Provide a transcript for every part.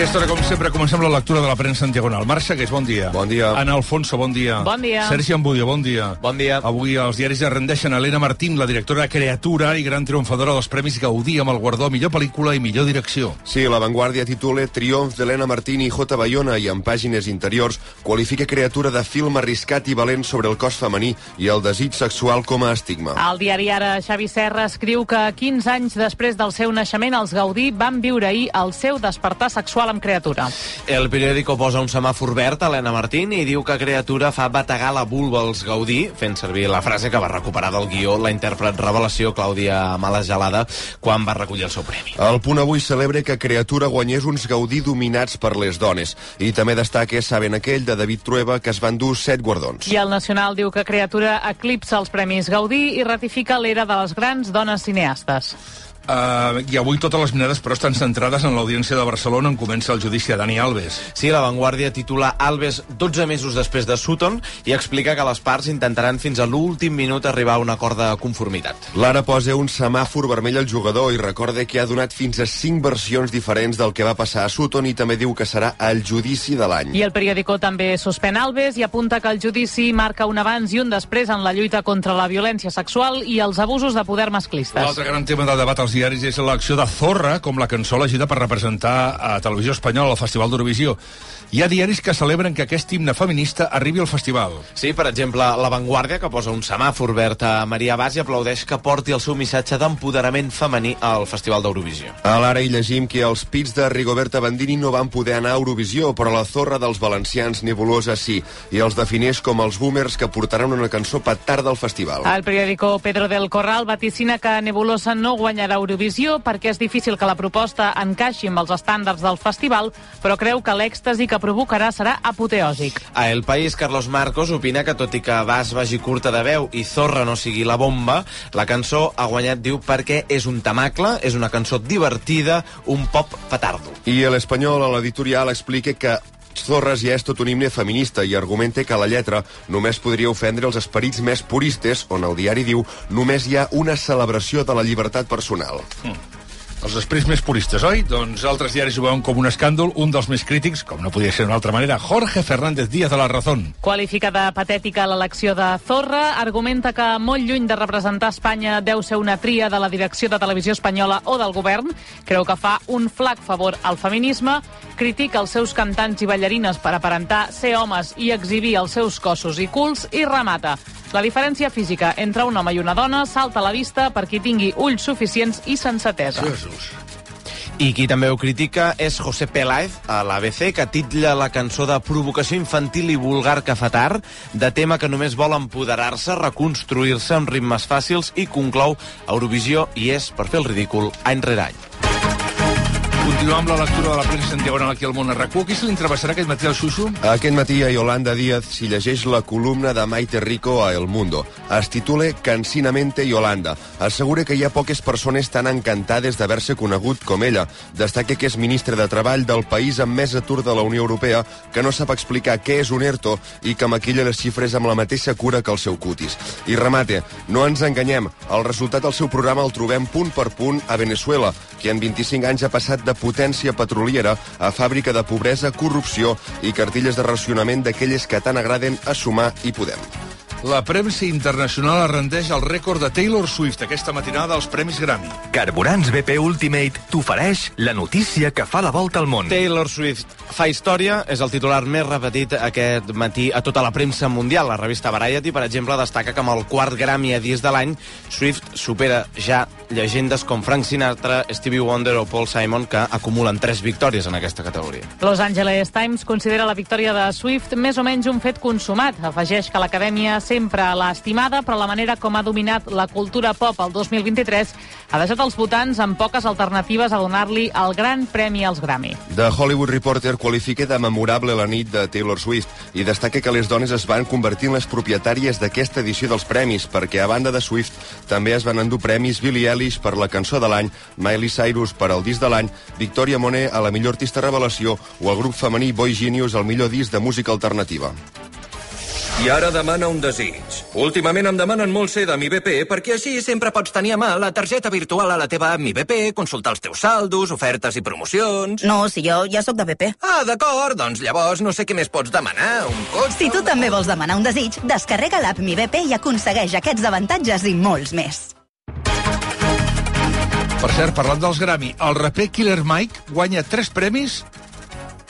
aquesta hora, com sempre, comencem la lectura de la premsa en diagonal. Marc Segués, bon dia. Bon dia. Ana Alfonso, bon dia. Bon dia. Sergi Ambudio, bon dia. Bon dia. Avui els diaris es rendeixen Helena Martín, la directora de Creatura i gran triomfadora dels Premis Gaudí amb el guardó millor pel·lícula i millor direcció. Sí, la Vanguardia titula Triomf d'Helena Martín i J. Bayona i en pàgines interiors qualifica criatura de film arriscat i valent sobre el cos femení i el desig sexual com a estigma. El diari Ara, Xavi Serra, escriu que 15 anys després del seu naixement, els Gaudí van viure ahir el seu despertar sexual amb criatura. El periòdico posa un semàfor verd a Helena Martín i diu que criatura fa bategar la vulva als Gaudí, fent servir la frase que va recuperar del guió la intèrpret revelació Clàudia Malagelada quan va recollir el seu premi. El punt avui celebra que Creatura guanyés uns Gaudí dominats per les dones i també destaca Saben aquell de David Trueba que es van dur set guardons. I el Nacional diu que criatura eclipsa els Premis Gaudí i ratifica l'era de les grans dones cineastes. Uh, I avui totes les mirades, però, estan centrades en l'audiència de Barcelona on comença el judici a Dani Alves. Sí, la Vanguardia titula Alves 12 mesos després de Sutton i explica que les parts intentaran fins a l'últim minut arribar a un acord de conformitat. L'Ara posa un semàfor vermell al jugador i recorda que ha donat fins a cinc versions diferents del que va passar a Sutton i també diu que serà el judici de l'any. I el periòdico també suspèn Alves i apunta que el judici marca un abans i un després en la lluita contra la violència sexual i els abusos de poder masclistes. L'altre gran tema de debat als diaris és l'acció de Zorra com la cançó elegida per representar a Televisió Espanyola al Festival d'Eurovisió. Hi ha diaris que celebren que aquest himne feminista arribi al festival. Sí, per exemple, La Vanguardia, que posa un semàfor verd a Maria Bas i aplaudeix que porti el seu missatge d'empoderament femení al Festival d'Eurovisió. A l'ara hi llegim que els pits de Rigoberta Bandini no van poder anar a Eurovisió, però la zorra dels valencians nebulosa sí, i els defineix com els boomers que portaran una cançó petarda al festival. El periòdico Pedro del Corral vaticina que Nebulosa no guanyarà Eurovisió perquè és difícil que la proposta encaixi amb els estàndards del festival, però creu que l'èxtasi que provocarà serà apoteòsic. A El País, Carlos Marcos opina que tot i que Bas vagi curta de veu i Zorra no sigui la bomba, la cançó ha guanyat, diu, perquè és un tamacle, és una cançó divertida, un pop petardo. I a l'Espanyol, a l'editorial, explica que Zorres ja és tot un himne feminista i argumenta que la lletra només podria ofendre els esperits més puristes, on el diari diu només hi ha una celebració de la llibertat personal. Els després més puristes, oi? Doncs altres diaris ho veuen com un escàndol. Un dels més crítics, com no podia ser d'una altra manera, Jorge Fernández Díaz de la Razón. Qualifica de patètica l'elecció de Zorra, argumenta que molt lluny de representar Espanya deu ser una tria de la direcció de televisió espanyola o del govern, creu que fa un flac favor al feminisme, critica els seus cantants i ballarines per aparentar ser homes i exhibir els seus cossos i culs i remata. La diferència física entre un home i una dona salta a la vista per qui tingui ulls suficients i sensatesa. Jesús. I qui també ho critica és José Peláez, a l'ABC, que titlla la cançó de provocació infantil i vulgar que fa tard, de tema que només vol empoderar-se, reconstruir-se amb ritmes fàcils i conclou Eurovisió i és, per fer el ridícul, any rere any. Continuem amb la lectura de la premsa en diagonal aquí al món RQ. Qui se li entrevessarà aquest matí al Xuxu? Aquest matí a Yolanda Díaz s'hi llegeix la columna de Maite Rico a El Mundo. Es titula Cansinamente Yolanda. Assegura que hi ha poques persones tan encantades d'haver-se conegut com ella. Destaca que és ministre de Treball del país amb més atur de la Unió Europea, que no sap explicar què és un ERTO i que maquilla les xifres amb la mateixa cura que el seu cutis. I remate, no ens enganyem, el resultat del seu programa el trobem punt per punt a Venezuela, que en 25 anys ha passat de potència petroliera a fàbrica de pobresa, corrupció i cartilles de racionament d'aquelles que tant agraden a Sumar i Podem. La premsa internacional es rendeix al rècord de Taylor Swift aquesta matinada als Premis Grammy. Carburants BP Ultimate t'ofereix la notícia que fa la volta al món. Taylor Swift fa història, és el titular més repetit aquest matí a tota la premsa mundial. La revista Variety, per exemple, destaca que amb el quart Grammy a 10 de l'any, Swift supera ja llegendes com Frank Sinatra, Stevie Wonder o Paul Simon, que acumulen tres victòries en aquesta categoria. Los Angeles Times considera la victòria de Swift més o menys un fet consumat. Afegeix que l'acadèmia sempre l'ha estimada, però la manera com ha dominat la cultura pop el 2023 ha deixat els votants amb poques alternatives a donar-li el gran premi als Grammy. The Hollywood Reporter qualifica de memorable la nit de Taylor Swift i destaca que les dones es van convertir en les propietàries d'aquesta edició dels premis, perquè a banda de Swift també es van endur premis Billie Eilish per la cançó de l'any, Miley Cyrus per al disc de l'any, Victoria Monet a la millor artista revelació o el grup femení Boy Genius al millor disc de música alternativa. I ara demana un desig. Últimament em demanen molt ser de mi BP perquè així sempre pots tenir a mà la targeta virtual a la teva app Mi BP, consultar els teus saldos, ofertes i promocions... No, si jo ja sóc de BP. Ah, d'acord, doncs llavors no sé què més pots demanar. Un cotxe... Si tu també vols demanar un desig, descarrega l'app Mi BP i aconsegueix aquests avantatges i molts més. Per cert, parlant dels Grammy, el raper Killer Mike guanya tres premis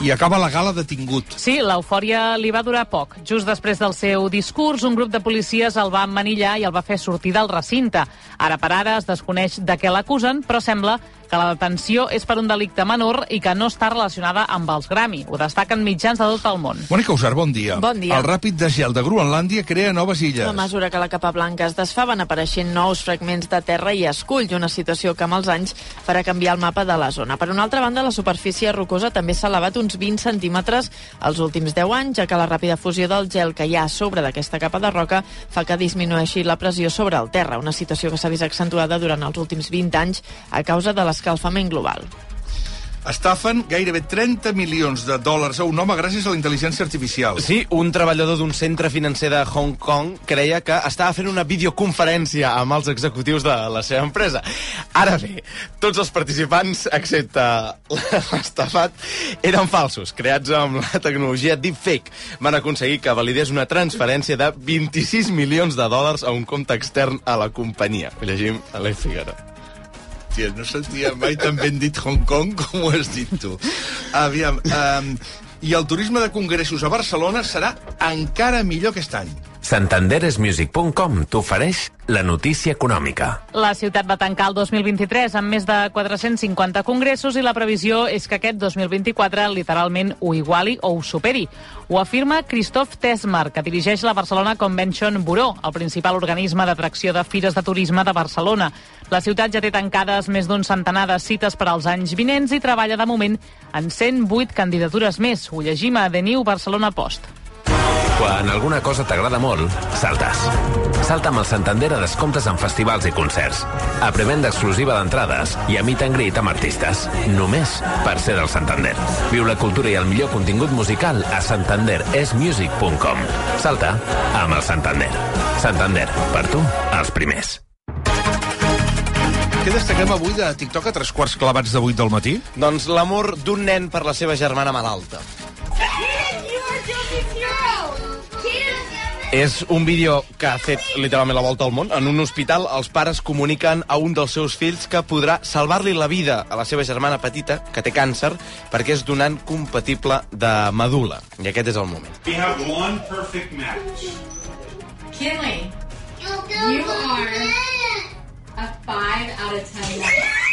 i acaba la gala detingut. Sí, l'eufòria li va durar poc. Just després del seu discurs, un grup de policies el va emmanillar i el va fer sortir del recinte. Ara per ara es desconeix de què l'acusen, però sembla que la detenció és per un delicte menor i que no està relacionada amb els Grammy. Ho destaquen mitjans de tot el món. Mònica Usar, bon dia. Bon dia. El ràpid de gel de Groenlàndia crea noves illes. A mesura que la capa blanca es desfà, van apareixent nous fragments de terra i escull, una situació que amb els anys farà canviar el mapa de la zona. Per una altra banda, la superfície rocosa també s'ha elevat uns 20 centímetres els últims 10 anys, ja que la ràpida fusió del gel que hi ha a sobre d'aquesta capa de roca fa que disminueixi la pressió sobre el terra, una situació que s'ha vist accentuada durant els últims 20 anys a causa de l'escalfament global. Estafen gairebé 30 milions de dòlars a un home gràcies a la intel·ligència artificial. Sí, un treballador d'un centre financer de Hong Kong creia que estava fent una videoconferència amb els executius de la seva empresa. Ara bé, tots els participants, excepte l'estafat, eren falsos, creats amb la tecnologia Deepfake. Van aconseguir que validés una transferència de 26 milions de dòlars a un compte extern a la companyia. Ho llegim a l'E Figaro. Hòstia, no sentia mai tan ben dit Hong Kong com ho has dit tu. Aviam, um, i el turisme de congressos a Barcelona serà encara millor aquest any. Santanderesmusic.com t'ofereix la notícia econòmica. La ciutat va tancar el 2023 amb més de 450 congressos i la previsió és que aquest 2024 literalment ho iguali o ho superi. Ho afirma Christoph Tesmar, que dirigeix la Barcelona Convention Bureau, el principal organisme d'atracció de fires de turisme de Barcelona. La ciutat ja té tancades més d'un centenar de cites per als anys vinents i treballa de moment en 108 candidatures més. Ho llegim a The New Barcelona Post. Quan alguna cosa t'agrada molt, saltes. Salta amb el Santander a descomptes en festivals i concerts. A prevenda exclusiva d'entrades i a meet and greet amb artistes. Només per ser del Santander. Viu la cultura i el millor contingut musical a santanderesmusic.com. Salta amb el Santander. Santander, per tu, els primers. Què destaquem avui de TikTok a tres quarts clavats de vuit del matí? Doncs l'amor d'un nen per la seva germana malalta. És un vídeo que ha fet literalment la volta al món. En un hospital, els pares comuniquen a un dels seus fills que podrà salvar-li la vida a la seva germana petita, que té càncer, perquè és donant compatible de medula. I aquest és el moment. We have one perfect match. Kinley, you are a 5 out of 10.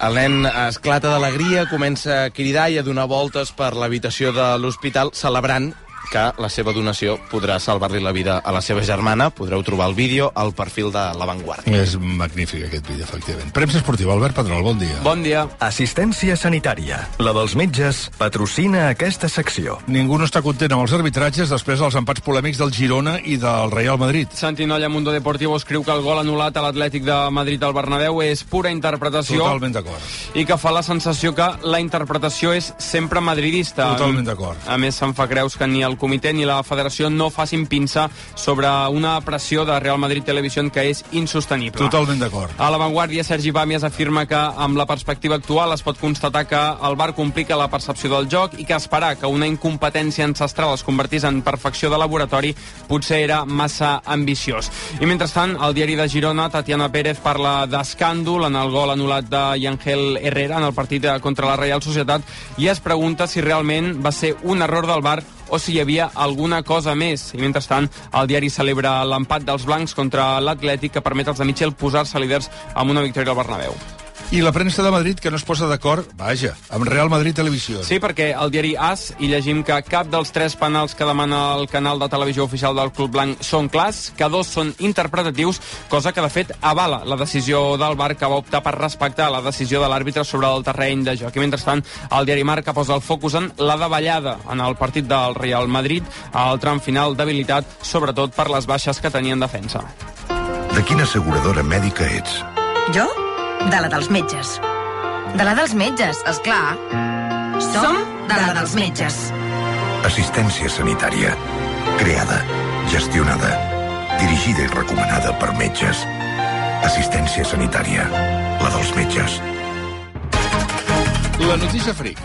El nen esclata d'alegria, comença a cridar i a donar voltes per l'habitació de l'hospital, celebrant que la seva donació podrà salvar-li la vida a la seva germana. Podreu trobar el vídeo al perfil de La Vanguardia. És magnífic aquest vídeo, efectivament. Premsa esportiva, Albert Pedrol, bon dia. Bon dia. Assistència sanitària. La dels metges patrocina aquesta secció. Ningú no està content amb els arbitratges després dels empats polèmics del Girona i del Real Madrid. Santinolla Mundo Deportivo escriu que el gol anul·lat a l'Atlètic de Madrid al Bernabéu és pura interpretació Totalment d'acord. i que fa la sensació que la interpretació és sempre madridista. Totalment d'acord. A més, se'n fa creus que ni el comitè ni la federació no facin pinça sobre una pressió de Real Madrid Televisió que és insostenible. Totalment d'acord. A l'avantguàrdia, Sergi Bàmies afirma que amb la perspectiva actual es pot constatar que el VAR complica la percepció del joc i que esperar que una incompetència ancestral es convertís en perfecció de laboratori potser era massa ambiciós. I mentrestant, al diari de Girona, Tatiana Pérez parla d'escàndol en el gol anul·lat de Yangel Herrera en el partit contra la Reial Societat i es pregunta si realment va ser un error del VAR o si hi havia alguna cosa més. I mentrestant, el diari celebra l'empat dels blancs contra l'Atlètic que permet als de Mitchell posar-se líders amb una victòria al Bernabéu. I la premsa de Madrid que no es posa d'acord, vaja, amb Real Madrid Televisió. Sí, perquè al diari AS hi llegim que cap dels tres penals que demana el canal de televisió oficial del Club Blanc són clars, que dos són interpretatius, cosa que de fet avala la decisió del VAR que va optar per respectar la decisió de l'àrbitre sobre el terreny de joc. I mentrestant, el diari Marca posa el focus en la davallada en el partit del Real Madrid, al tram final d'habilitat, sobretot per les baixes que tenia en defensa. De quina asseguradora mèdica ets? Jo? De la dels metges. De la dels metges, és clar. Som de la dels metges. Assistència sanitària. Creada, gestionada, dirigida i recomanada per metges. Assistència sanitària. La dels metges. La notícia fric.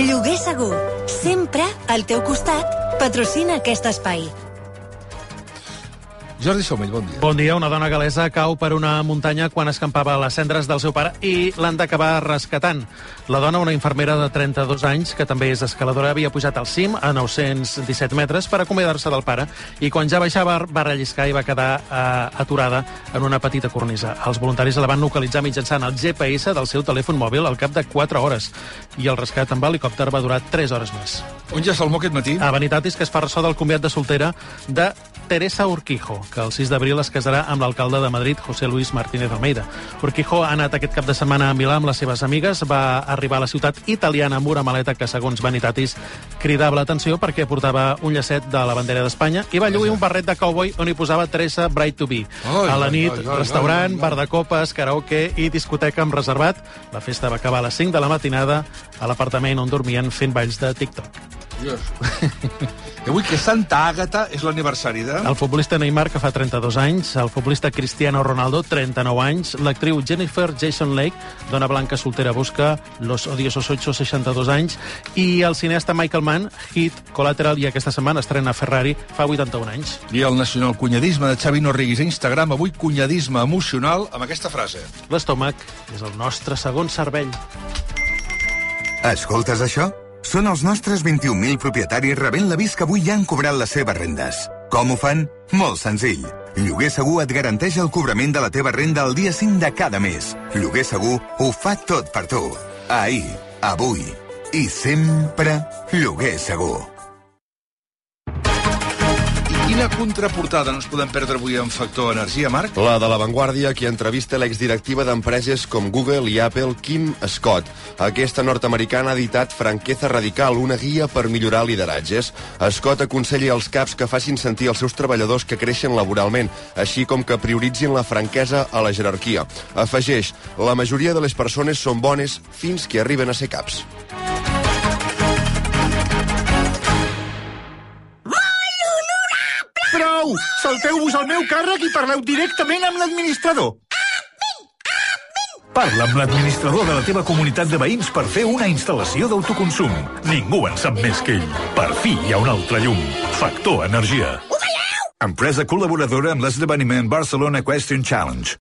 Lloguer segur. Sempre al teu costat. Patrocina aquest espai. Jordi Somell, bon dia. Bon dia. Una dona galesa cau per una muntanya quan escampava les cendres del seu pare i l'han d'acabar rescatant. La dona, una infermera de 32 anys, que també és escaladora, havia pujat al cim a 917 metres per acomiadar-se del pare i quan ja baixava va relliscar i va quedar eh, aturada en una petita cornisa. Els voluntaris la van localitzar mitjançant el GPS del seu telèfon mòbil al cap de 4 hores i el rescat amb helicòpter va durar 3 hores més. On ja salmó aquest matí? A Vanitatis, que es fa ressò del conviat de soltera de Teresa Urquijo, que el 6 d'abril es casarà amb l'alcalde de Madrid, José Luis Martínez Almeida. Urquijo ha anat aquest cap de setmana a Milà amb les seves amigues, va arribar a la ciutat italiana amb una maleta que, segons Vanitatis, cridava l'atenció perquè portava un llacet de la bandera d'Espanya i va lluir un barret de cowboy on hi posava Teresa Bright to be. Ai, a la nit, ai, ai, restaurant, bar de copes, karaoke i discoteca amb reservat. La festa va acabar a les 5 de la matinada a l'apartament on dormien fent balls de TikTok. Dios. I avui que Santa Àgata és l'aniversari de... El futbolista Neymar, que fa 32 anys, el futbolista Cristiano Ronaldo, 39 anys, l'actriu Jennifer Jason Leigh, dona blanca soltera busca Los odiosos 8, 62 anys, i el cineasta Michael Mann, Hit, Collateral, i aquesta setmana estrena Ferrari, fa 81 anys. I el nacional cunyadisme de Xavi Norriguis a Instagram, avui cunyadisme emocional amb aquesta frase. L'estómac és el nostre segon cervell. Escoltes això? Són els nostres 21.000 propietaris rebent l'avís que avui ja han cobrat les seves rendes. Com ho fan? Molt senzill. Lloguer Segur et garanteix el cobrament de la teva renda el dia 5 de cada mes. Lloguer Segur ho fa tot per tu. Ahir, avui i sempre Lloguer Segur. Quina contraportada no ens podem perdre avui en Factor Energia, Marc? La de La Vanguardia, qui entrevista l'exdirectiva d'empreses com Google i Apple, Kim Scott. Aquesta nord-americana ha editat Franqueza Radical, una guia per millorar lideratges. Scott aconsella als caps que facin sentir els seus treballadors que creixen laboralment, així com que prioritzin la franquesa a la jerarquia. Afegeix, la majoria de les persones són bones fins que arriben a ser caps. Salteu-vos al meu càrrec i parleu directament amb l'administrador. Parla amb l'administrador de la teva comunitat de veïns per fer una instal·lació d'autoconsum. Ningú en sap més que ell. Per fi hi ha un altre llum. Factor Energia. Empresa col·laboradora amb l'esdeveniment Barcelona Question Challenge.